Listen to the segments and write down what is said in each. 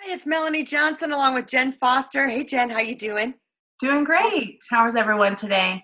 Hi, it's Melanie Johnson along with Jen Foster. Hey Jen, how you doing? Doing great. How is everyone today?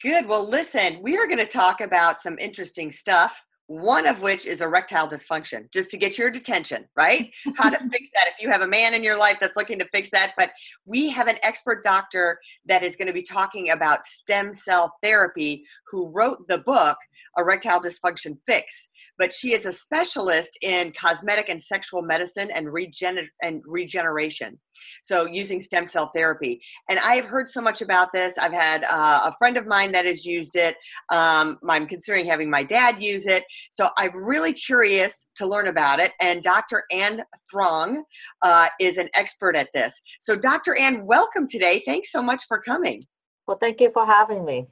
Good. Well, listen, we are going to talk about some interesting stuff one of which is erectile dysfunction, just to get your attention, right? How to fix that if you have a man in your life that's looking to fix that. But we have an expert doctor that is going to be talking about stem cell therapy who wrote the book Erectile Dysfunction Fix. But she is a specialist in cosmetic and sexual medicine and, regener- and regeneration. So using stem cell therapy. And I have heard so much about this. I've had uh, a friend of mine that has used it. Um, I'm considering having my dad use it. So I'm really curious to learn about it. And Dr. Ann Truong uh, is an expert at this. So, Dr. Ann, welcome today. Thanks so much for coming. Well, thank you for having me.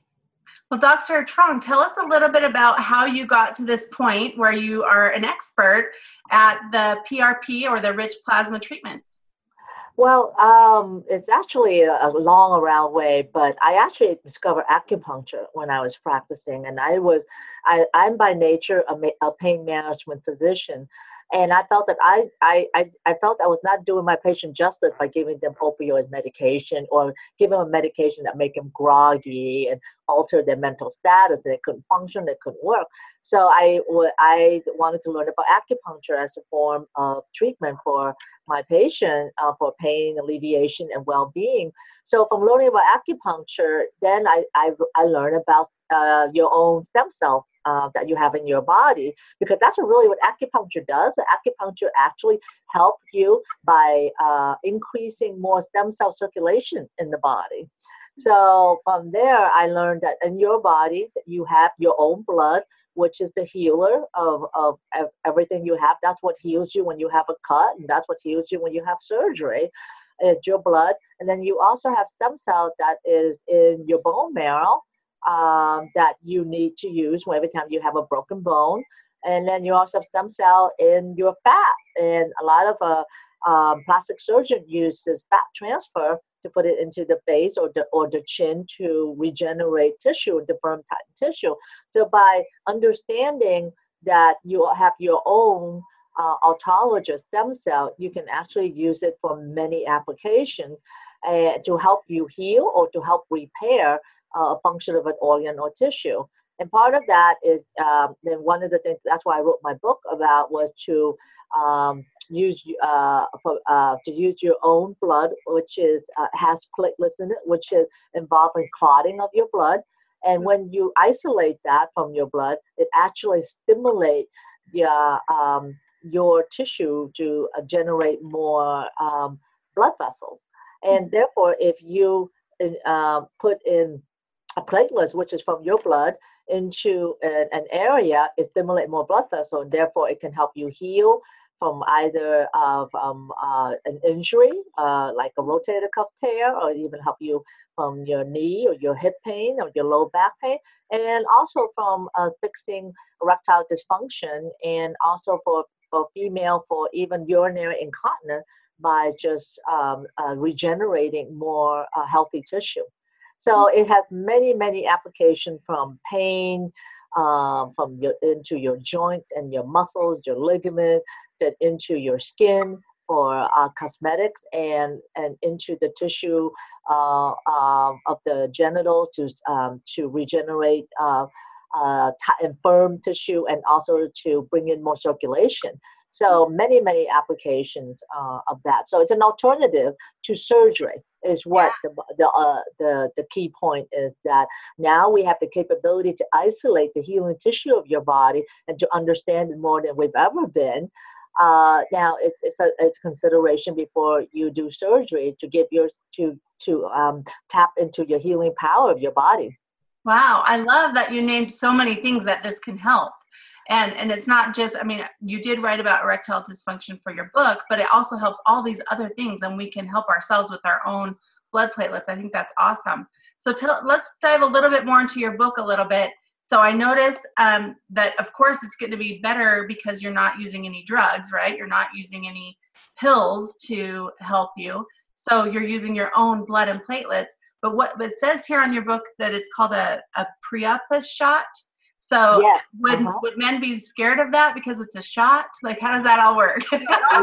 Well, Dr. Truong, tell us a little bit about how you got to this point where you are an expert at the PRP or the rich plasma treatments. Well, um, it's actually a, long around way, but I actually discovered acupuncture when I was practicing, and I was, I, I'm by nature a, a pain management physician, and I felt that I, I, I, I, felt I was not doing my patient justice by giving them opioid medication or giving them medication that make them groggy and alter their mental status. They couldn't function, they couldn't work. So I, I wanted to learn about acupuncture as a form of treatment for my patient uh, for pain alleviation and well-being. So from learning about acupuncture, then I, I, I learned about uh, your own stem cell uh, that you have in your body because that's really what acupuncture does. Acupuncture actually help you by uh, increasing more stem cell circulation in the body. So from there, I learned that in your body, you have your own blood, which is the healer of, of everything you have. That's what heals you when you have a cut, and that's what heals you when you have surgery. Is your blood, and then you also have stem cells that is in your bone marrow, um, that you need to use every time you have a broken bone. And then you also have stem cell in your fat. And a lot of uh, um, plastic surgeon uses fat transfer to put it into the face or the or the chin to regenerate tissue, the firm tissue. So by understanding that you have your own uh, autologous stem cell, you can actually use it for many applications uh, to help you heal or to help repair uh, a function of an organ or tissue. And part of that is um, then one of the things that's why I wrote my book about was to um, use uh, for, uh, to use your own blood, which is uh, has platelets in it, which is involved in clotting of your blood. And when you isolate that from your blood, it actually stimulates your um, your tissue to uh, generate more um, blood vessels. And therefore, if you uh, put in a platelets, which is from your blood, into an, an area, it stimulates more blood vessel, and therefore it can help you heal from either of um, uh, an injury, uh, like a rotator cuff tear, or even help you from your knee or your hip pain or your low back pain, and also from uh, fixing erectile dysfunction, and also for, for female for even urinary incontinence by just um, uh, regenerating more uh, healthy tissue. So it has many, many applications from pain, um, from your into your joints and your muscles, your ligament, that into your skin for uh, cosmetics, and and into the tissue uh, um, of the genitals to um, to regenerate uh, uh, t- firm tissue, and also to bring in more circulation. So many, many applications uh, of that. So it's an alternative to surgery is what yeah. the the, uh, the the key point is that now we have the capability to isolate the healing tissue of your body and to understand it more than we've ever been. Uh, now it's it's a it's consideration before you do surgery to give your to to um, tap into your healing power of your body. Wow, I love that you named so many things that this can help. And and it's not just i mean you did write about erectile dysfunction for your book but it also helps all these other things and we can help ourselves with our own blood platelets. I think that's awesome. So tell, let's dive a little bit more into your book a little bit. So i noticed um, that of course it's going to be better because you're not using any drugs right? You're not using any pills to help you. So you're using your own blood and platelets. But what it says here on your book that it's called a, a priapus shot so Yes. would uh-huh. would men be scared of that because it's a shot? Like how does that all work? That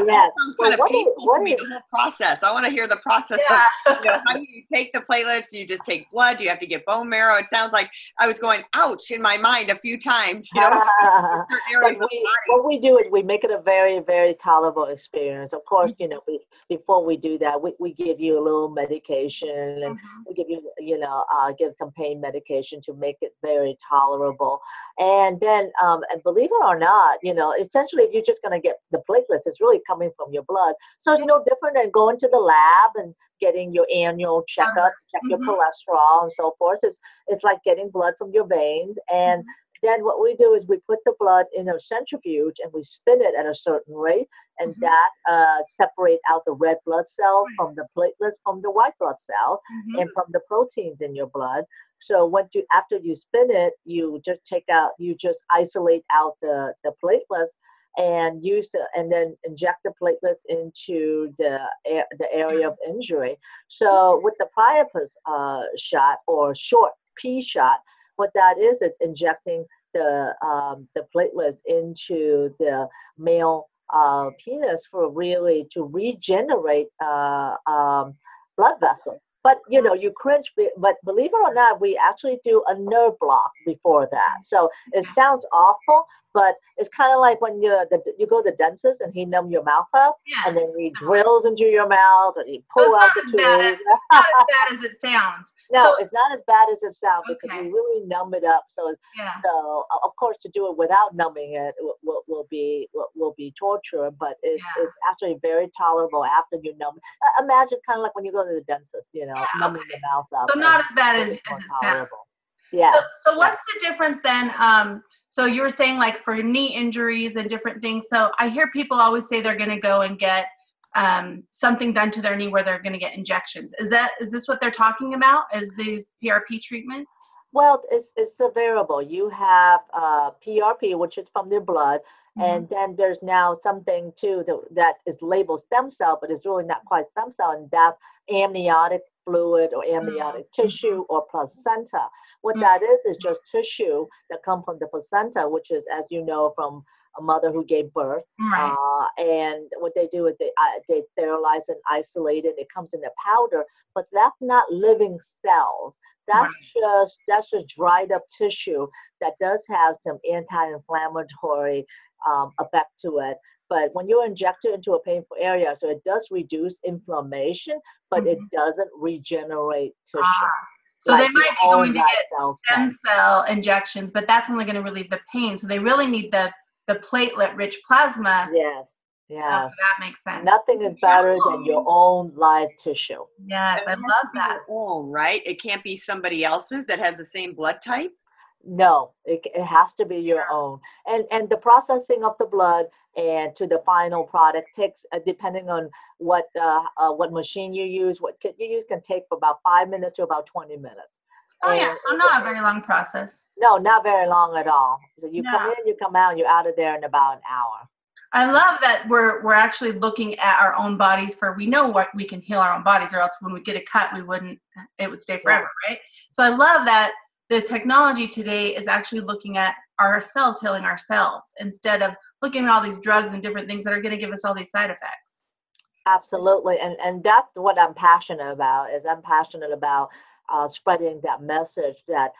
Yes. sounds Well, of what is- painful what to me, is- the whole process. I want to hear the process yeah. of you know, how do you take the platelets? Do you just take blood? Do you have to get bone marrow? It sounds like I was going ouch in my mind a few times. You know, certain But areas of the we, what we do is we make it a very, very tolerable experience. Of course, you know, we, before we do that, we, we give you a little medication and Mhm. we give you, you know, uh, give some pain medication to make it very tolerable. And then, um, and believe it or not, you know, essentially, if you're just going to get the platelets, it's really coming from your blood. So, you know, different than going to the lab and getting your annual checkup to check your Mhm. cholesterol and so forth. It's, it's like getting blood from your veins. And then what we do is we put the blood in a centrifuge and we spin it at a certain rate, and Mhm. that uh, separate out the red blood cell from the platelets from the white blood cell Mhm. and from the proteins in your blood. So once you after you spin it, you just take out you just isolate out the the platelets and use the, and then inject the platelets into the the area of injury. So with the priapus uh, shot or short P shot, what that is, it's injecting the um, the platelets into the male uh, penis for really to regenerate uh, um, blood vessel. But you know, you cringe, but believe it or not, we actually do a nerve block before that. So it sounds awful, but it's kind of like when you the, you go to the dentist and he numb your mouth up, Yeah. and then he drills into your mouth and he pull So out the not as tooth. not as bad as it sounds. no, so- it's not as bad as it sounds because Okay. we really numb it up. So Yeah. so of course to do it without numbing it will, be will, will be torture, but it's Yeah. it's actually very tolerable after you numb. Uh, imagine kind of like when you go to the dentist, you know, Yeah, numbing okay. your mouth up. So not as bad as, as it sounds. tolerable. Yeah. So, so what's the difference then? Um, so you were saying like for knee injuries and different things. So I hear people always say they're going to go and get um, something done to their knee where they're going to get injections. Is that is this what they're talking about? Is these PRP treatments? Well, it's it's a variable. You have uh, PRP, which is from their blood. And then there's now something too that, that is labeled stem cell, but it's really not quite stem cell, and that's amniotic fluid or amniotic tissue or placenta. What Mm. that is is just tissue that come from the placenta, which is, as you know, from a mother who gave birth. right. Uh, and what they do is they uh, they sterilize and isolate it. It comes in a powder, but that's not living cells. That's just that's just dried up tissue that does have some anti-inflammatory um, effect to it. But when you inject it into a painful area, so it does reduce inflammation, but it doesn't regenerate tissue. Ah. So like they might be going to get cells stem cell injections, but that's only going to relieve the pain. So they really need the the platelet rich plasma. Yes, Uh, yes. that makes sense. Nothing is better than your own live tissue. Yes, I love that. your own, right? It can't be somebody else's that has the same blood type. No, it, it has to be your own. And and the processing of the blood and to the final product takes, uh, depending on what uh, uh, what machine you use, what kit you use, can take from about five minutes to about twenty minutes. Oh yeah, so not a very long process. No, not very long at all. So you come in, you come out, you're out of there in about an hour. I love that we're we're actually looking at our own bodies for we know what we can heal our own bodies, or else when we get a cut, we wouldn't it would stay forever, right? So I love that the technology today is actually looking at ourselves healing ourselves instead of looking at all these drugs and different things that are going to give us all these side effects. Absolutely, and and that's what I'm passionate about. Is I'm passionate about uh, spreading that message that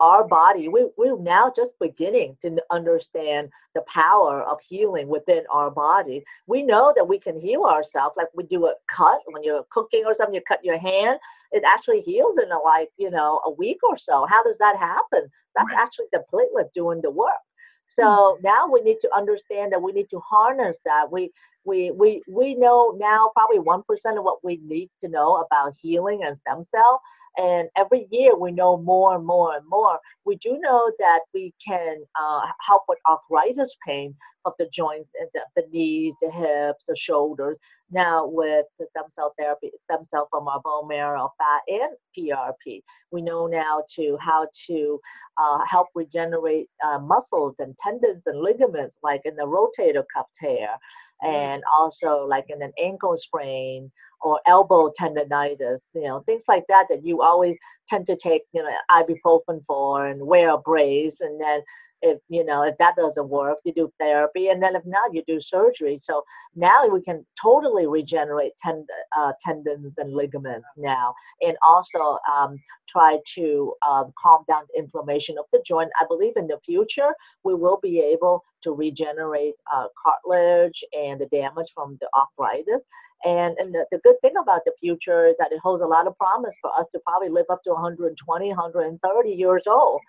our body we we're now just beginning to understand the power of healing within our body. We know that we can heal ourselves, like we do a cut when you're cooking or something. You cut your hand, it actually heals in a, like you know a week or so. How does that happen? That's Right. actually the platelet doing the work. So now we need to understand that we need to harness that. We we we we know now probably one percent of what we need to know about healing and stem cell. And every year we know more and more and more. We do know that we can uh, help with arthritis pain of the joints and the, the knees, the hips, the shoulders. Now with the stem cell therapy, stem cell from our bone marrow, fat, and PRP, we know now to how to uh, help regenerate uh, muscles and tendons and ligaments, like in the rotator cuff tear. Mm-hmm. and also like in an ankle sprain or elbow tendonitis, you know, things like that that you always tend to take, you know, ibuprofen for and wear a brace and then if you know if that doesn't work you do therapy and then if not you do surgery. So now we can totally regenerate tend- uh, tendons and ligaments now and also um, try to um, calm down inflammation of the joint. I believe in the future we will be able to regenerate uh, cartilage and the damage from the arthritis. And, and the, the good thing about the future is that it holds a lot of promise for us to probably live up to 120 130 years old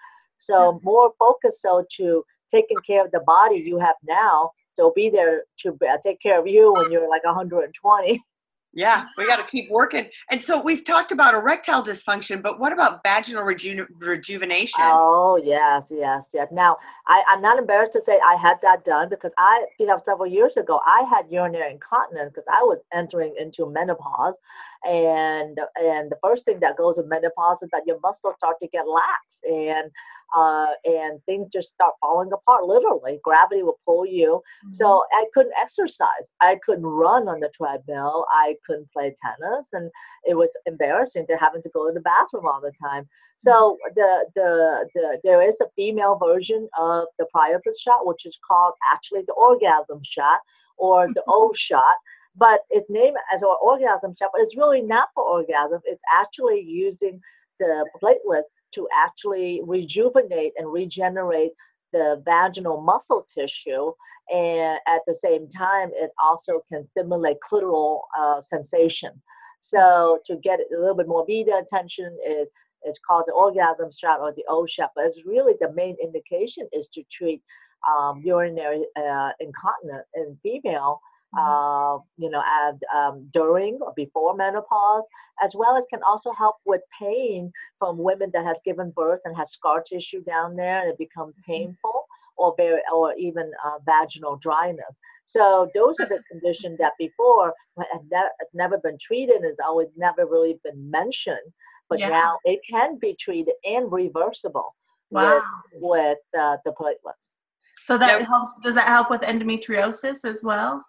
so more focus so to taking care of the body you have now. So be there to uh, take care of you when you're like 120. Yeah, we got to keep working. And so we've talked about erectile dysfunction, but what about vaginal reju- rejuvenation? Oh, yes, yes, yes. Now, I, I'm not embarrassed to say I had that done because I, you know, several years ago, I had urinary incontinence because I was entering into menopause. And, and the first thing that goes with menopause is that your muscles start to get lax. And uh, and things just start falling apart literally gravity will pull you. Mm-hmm. so i couldn't exercise. I couldn't run on the treadmill. I couldn't play tennis and it was embarrassing to having to go to the bathroom all the time. So mm-hmm. the the, the there is a female version of the priapus shot which is called actually the orgasm shot or the o shot but it's named as an orgasm shot but it's really not for orgasm. It's actually using the platelets to actually rejuvenate and regenerate the vaginal muscle tissue and at the same time it also can stimulate clitoral uh, sensation. So to get a little bit more media attention it, it's called the orgasm shot or the O shot but it's really the main indication is to treat um, urinary uh, incontinence in female uh, you know, and, um, during or before menopause, as well as can also help with pain from women that has given birth and has scar tissue down there and it becomes mm-hmm. painful or very, or even uh, vaginal dryness. So those are the conditions that before had never been treated, has always never really been mentioned, but yeah. now it can be treated and reversible wow. with, with uh, the platelets. So that helps. Does that help with endometriosis as well?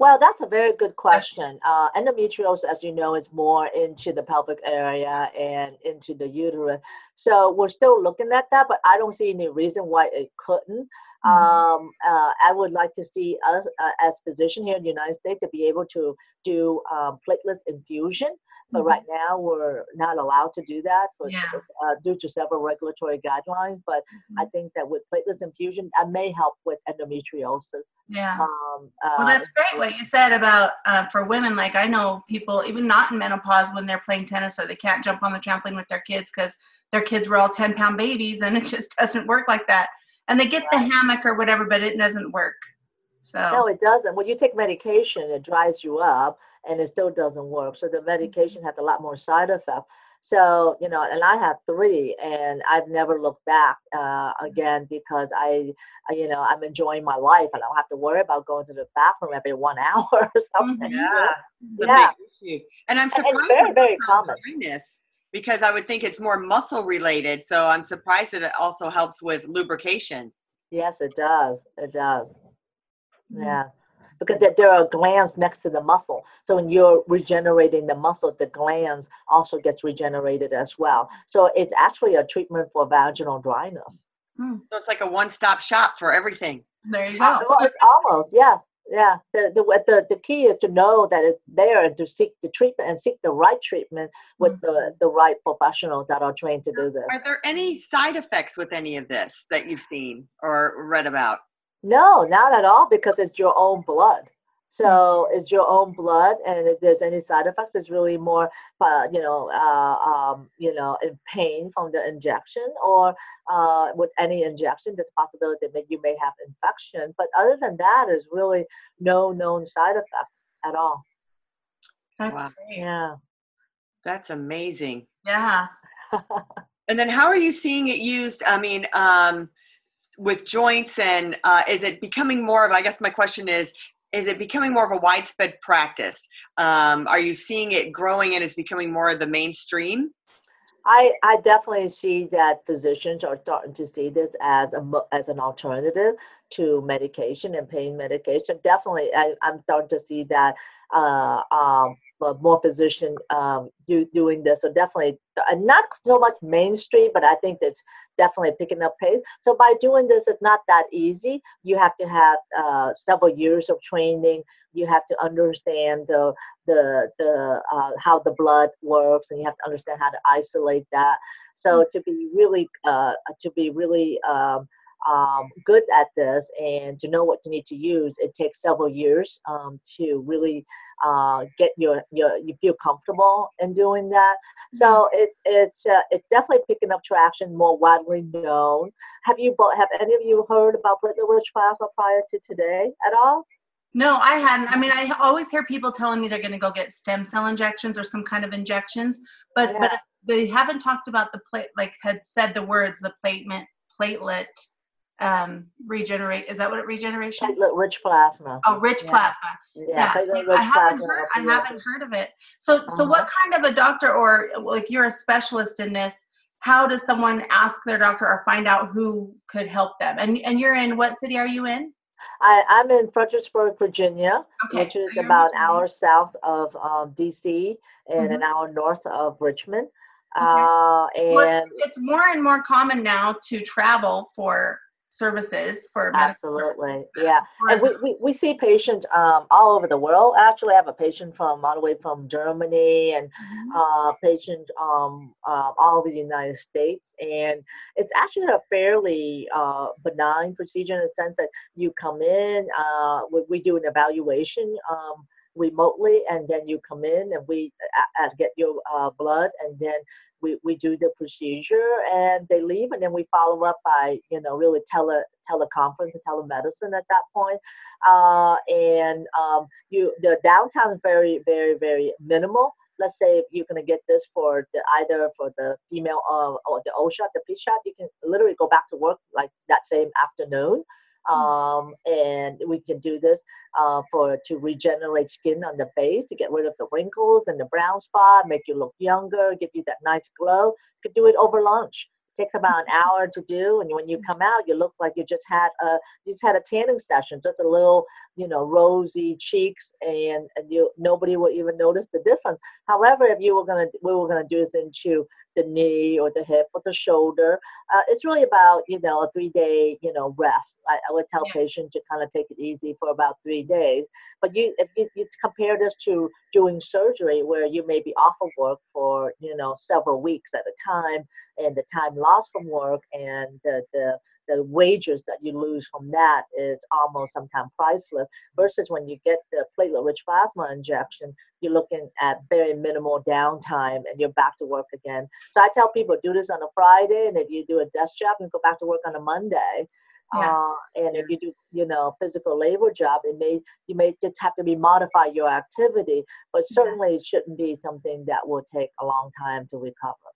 Well, that's a very good question. Uh, endometriosis, as you know, is more into the pelvic area and into the uterus. So we're still looking at that, but I don't see any reason why it couldn't. Mm-hmm. Um, uh, I would like to see us uh, as physician here in the United States to be able to do um, platelets infusion but mm-hmm. right now we're not allowed to do that for, yeah. uh, due to several regulatory guidelines. But mm-hmm. I think that with platelet infusion, that may help with endometriosis. Yeah. Um, uh, well, that's great what you said about uh, for women. Like I know people, even not in menopause, when they're playing tennis or they can't jump on the trampoline with their kids because their kids were all 10 pound babies and it just doesn't work like that. And they get right. the hammock or whatever, but it doesn't work. So no, it doesn't. When you take medication, it dries you up and it still doesn't work. So the mm-hmm. medication has a lot more side effects. So, you know, and I have three and I've never looked back uh, again because I, you know, I'm enjoying my life and I don't have to worry about going to the bathroom every one hour or something. Yeah. yeah. And I'm surprised. it's very, very common. Dryness because I would think it's more muscle related. So I'm surprised that it also helps with lubrication. Yes, it does. It does. Mm-hmm. Yeah because there are glands next to the muscle. So when you're regenerating the muscle, the glands also gets regenerated as well. So it's actually a treatment for vaginal dryness. Hmm. So it's like a one-stop shop for everything. There you go. Well, almost, yeah. Yeah, the, the the the key is to know that it's there and to seek the treatment and seek the right treatment with mm-hmm. the the right professionals that are trained to do this. Are there any side effects with any of this that you've seen or read about? No, not at all, because it's your own blood. So it's your own blood, and if there's any side effects, it's really more, uh, you know, uh, um, you know, in pain from the injection, or uh, with any injection, there's possibility that you may have infection. But other than that, there's really no known side effects at all. That's wow. great. Yeah. That's amazing. Yeah. and then how are you seeing it used? I mean, um, with joints and uh, is it becoming more of, I guess my question is, is it becoming more of a widespread practice? Um, are you seeing it growing and is becoming more of the mainstream? I, I definitely see that physicians are starting to see this as a as an alternative to medication and pain medication. Definitely, I, am starting to see that uh, um, more physician um, do, doing this. So definitely, uh, not so much mainstream, but I think it's definitely picking up pace. So by doing this, it's not that easy. You have to have uh, several years of training. You have to understand the the the uh, how the blood works, and you have to understand how to isolate that. So to be really uh, to be really um, um, good at this and to know what you need to use, it takes several years um, to really uh, get your, your you feel comfortable in doing that. So mm-hmm. it's it's uh, it's definitely picking up traction, more widely known. Have you have any of you heard about platelet-rich plasma prior to today at all? No, I hadn't. I mean, I always hear people telling me they're going to go get stem cell injections or some kind of injections, but yeah. but they haven't talked about the plate. Like had said the words the platelet platelet um, regenerate. Is that what it regeneration? Platelet rich plasma. Oh, rich yeah. plasma. Yeah, yeah. I haven't heard. I haven't heard of it. So, uh-huh. so what uh-huh. kind of a doctor or like you're a specialist in this? How does someone ask their doctor or find out who could help them? And and you're in what city are you in? I, I'm in Fredericksburg, Virginia, okay. which is about an hour south of um, DC and mm-hmm. an hour north of Richmond. Okay. Uh, and well, it's, it's more and more common now to travel for services for absolutely yeah. And we, we, we see patients um, all over the world. Actually i have a patient from all the way from germany and mm-hmm. uh, patient um, uh, all over the united states. And it's actually a fairly uh, benign procedure in the sense that you come in uh, we, we, do an evaluation um, remotely and then you come in and we uh, get your uh, blood and then we, we do the procedure and they leave and then we follow up by you know really tele teleconference telemedicine at that point uh, and um, you the downtime is very very very minimal let's say you're to get this for the either for the female uh, or the O shot the P shot you can literally go back to work like that same afternoon. Um, and we can do this uh, for to regenerate skin on the face to get rid of the wrinkles and the brown spot, make you look younger, give you that nice glow. You could do it over lunch takes about an hour to do and when you come out you look like you just had a you just had a tanning session just a little you know rosy cheeks and and you nobody will even notice the difference. However if you were gonna we were gonna do this into the knee or the hip or the shoulder uh, it's really about you know a three day you know rest. I, I would tell yeah. patients to kind of take it easy for about three days. But you if you, you compare this to doing surgery where you may be off of work for you know several weeks at a time and the time lost from work and the the, the wages that you lose from that is almost sometimes priceless versus when you get the platelet rich plasma injection you're looking at very minimal downtime and you're back to work again so i tell people do this on a friday and if you do a desk job you go back to work on a monday yeah. Uh, and if you do, you know, physical labor job, it may you may just have to be modify your activity, but certainly it shouldn't be something that will take a long time to recover.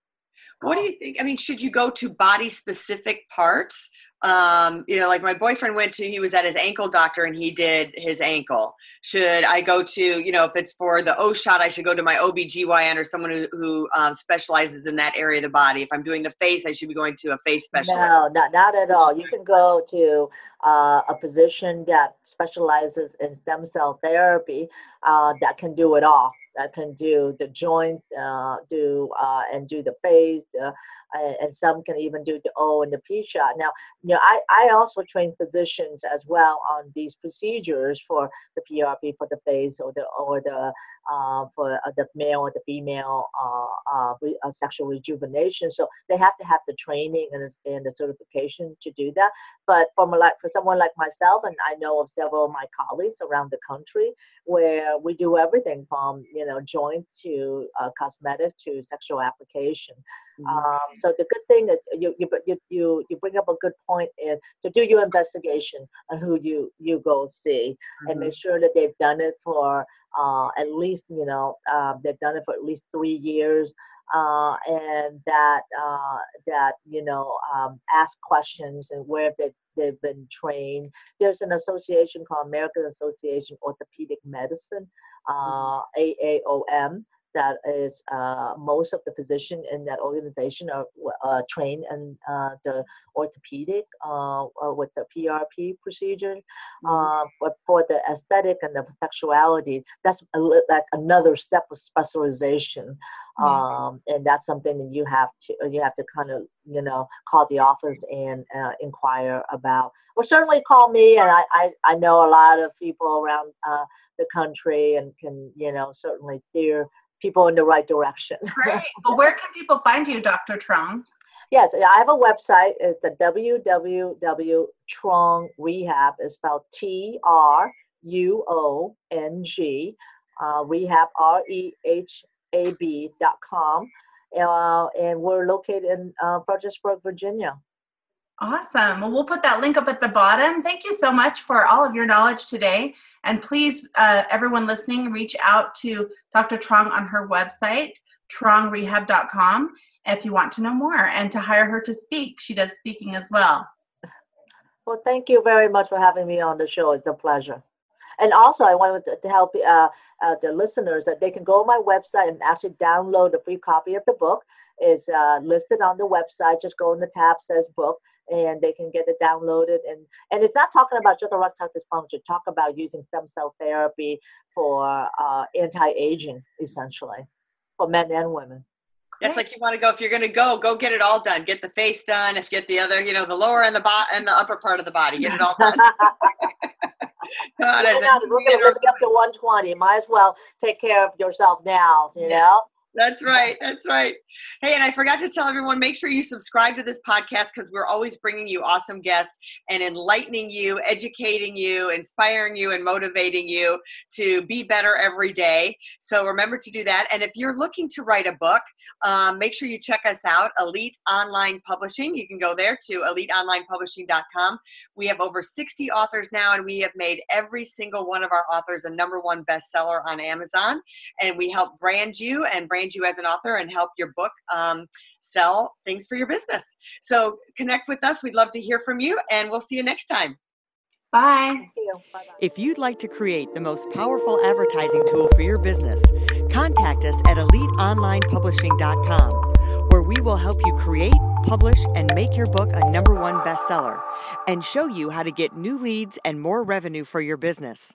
What do you think? I mean, should you go to body specific parts? Um, you know, like my boyfriend went to, he was at his ankle doctor and he did his ankle. Should I go to, you know, if it's for the O shot, I should go to my OBGYN or someone who, who um, specializes in that area of the body. If I'm doing the face, I should be going to a face specialist. No, not, not at all. You can go to uh, a physician that specializes in stem cell therapy uh, that can do it all that can do the joint, uh, do uh, and do the face, uh, and some can even do the O and the P shot. Now, you know, I, I also train physicians as well on these procedures for the PRP for the face or the or the uh, for uh, the male or the female uh, re- sexual rejuvenation. So they have to have the training and, and the certification to do that. But for like for someone like myself, and I know of several of my colleagues around the country where we do everything from you you know, joint to uh, cosmetic to sexual application. Mhm. Um, so the good thing that you you you you bring up a good point is to do your investigation on who you you go see and Mhm. make sure that they've done it for uh, at least you know uh, they've done it for at least three years uh, and that uh, that you know um, ask questions and where they've they've been trained. There's an association called American Association Orthopedic Medicine, uh, AAOM. That is uh, most of the physician in that organization are uh, trained in uh, the orthopedic uh, with the PRP procedure. Mhm. Uh, but for the aesthetic and the sexuality, that's a, like another step of specialization, Yeah. um, and that's something that you have to you have to kind of you know call the office and uh, inquire about. Or certainly call me, and I, I I know a lot of people around uh, the country and can you know certainly steer people in the right direction. Great. Well, where can people find you, Dr. Truong? Yes, I have a website. It's the www.truong rehab. It's spelled T R U O N G uh, rehab R E H A B dot com, uh, and we're located in uh, Fredericksburg, Virginia. Awesome. Well, we'll put that link up at the bottom. Thank you so much for all of your knowledge today. And please, uh, everyone listening, reach out to Dr. Truong on her website, truongrehab.com, if you want to know more and to hire her to speak. She does speaking as well. Well, thank you very much for having me on the show. It's a pleasure. And also, I wanted to, help uh, uh, the listeners that they can go on my website and actually download a free copy of the book. is uh, listed on the website. Just go in the tab says book, and they can get it downloaded. And and it's not talking about just erectile dysfunction. Talk about using stem cell therapy for uh, anti-aging, essentially, for men and women. It's like you want to go if you're going to go, go get it all done. Get the face done. If get the other, you know, the lower and the bot and the upper part of the body, get it all done. God, as? We're going to live up to 120. Might as well take care of yourself now. You Yeah. know. That's right. That's right. Hey, and I forgot to tell everyone make sure you subscribe to this podcast because we're always bringing you awesome guests and enlightening you, educating you, inspiring you, and motivating you to be better every day. So remember to do that. And if you're looking to write a book, um, make sure you check us out, Elite Online Publishing. You can go there to eliteonlinepublishing.com. We have over 60 authors now, and we have made every single one of our authors a number one bestseller on Amazon and we help brand you and brand you as an author and help your book um, sell things for your business. So connect with us. We'd love to hear from you, and we'll see you next time. Bye. Thank you. Bye-bye. If you'd like to create the most powerful advertising tool for your business, contact us at eliteonlinepublishing.com, where we will help you create, publish, and make your book a number one bestseller and show you how to get new leads and more revenue for your business.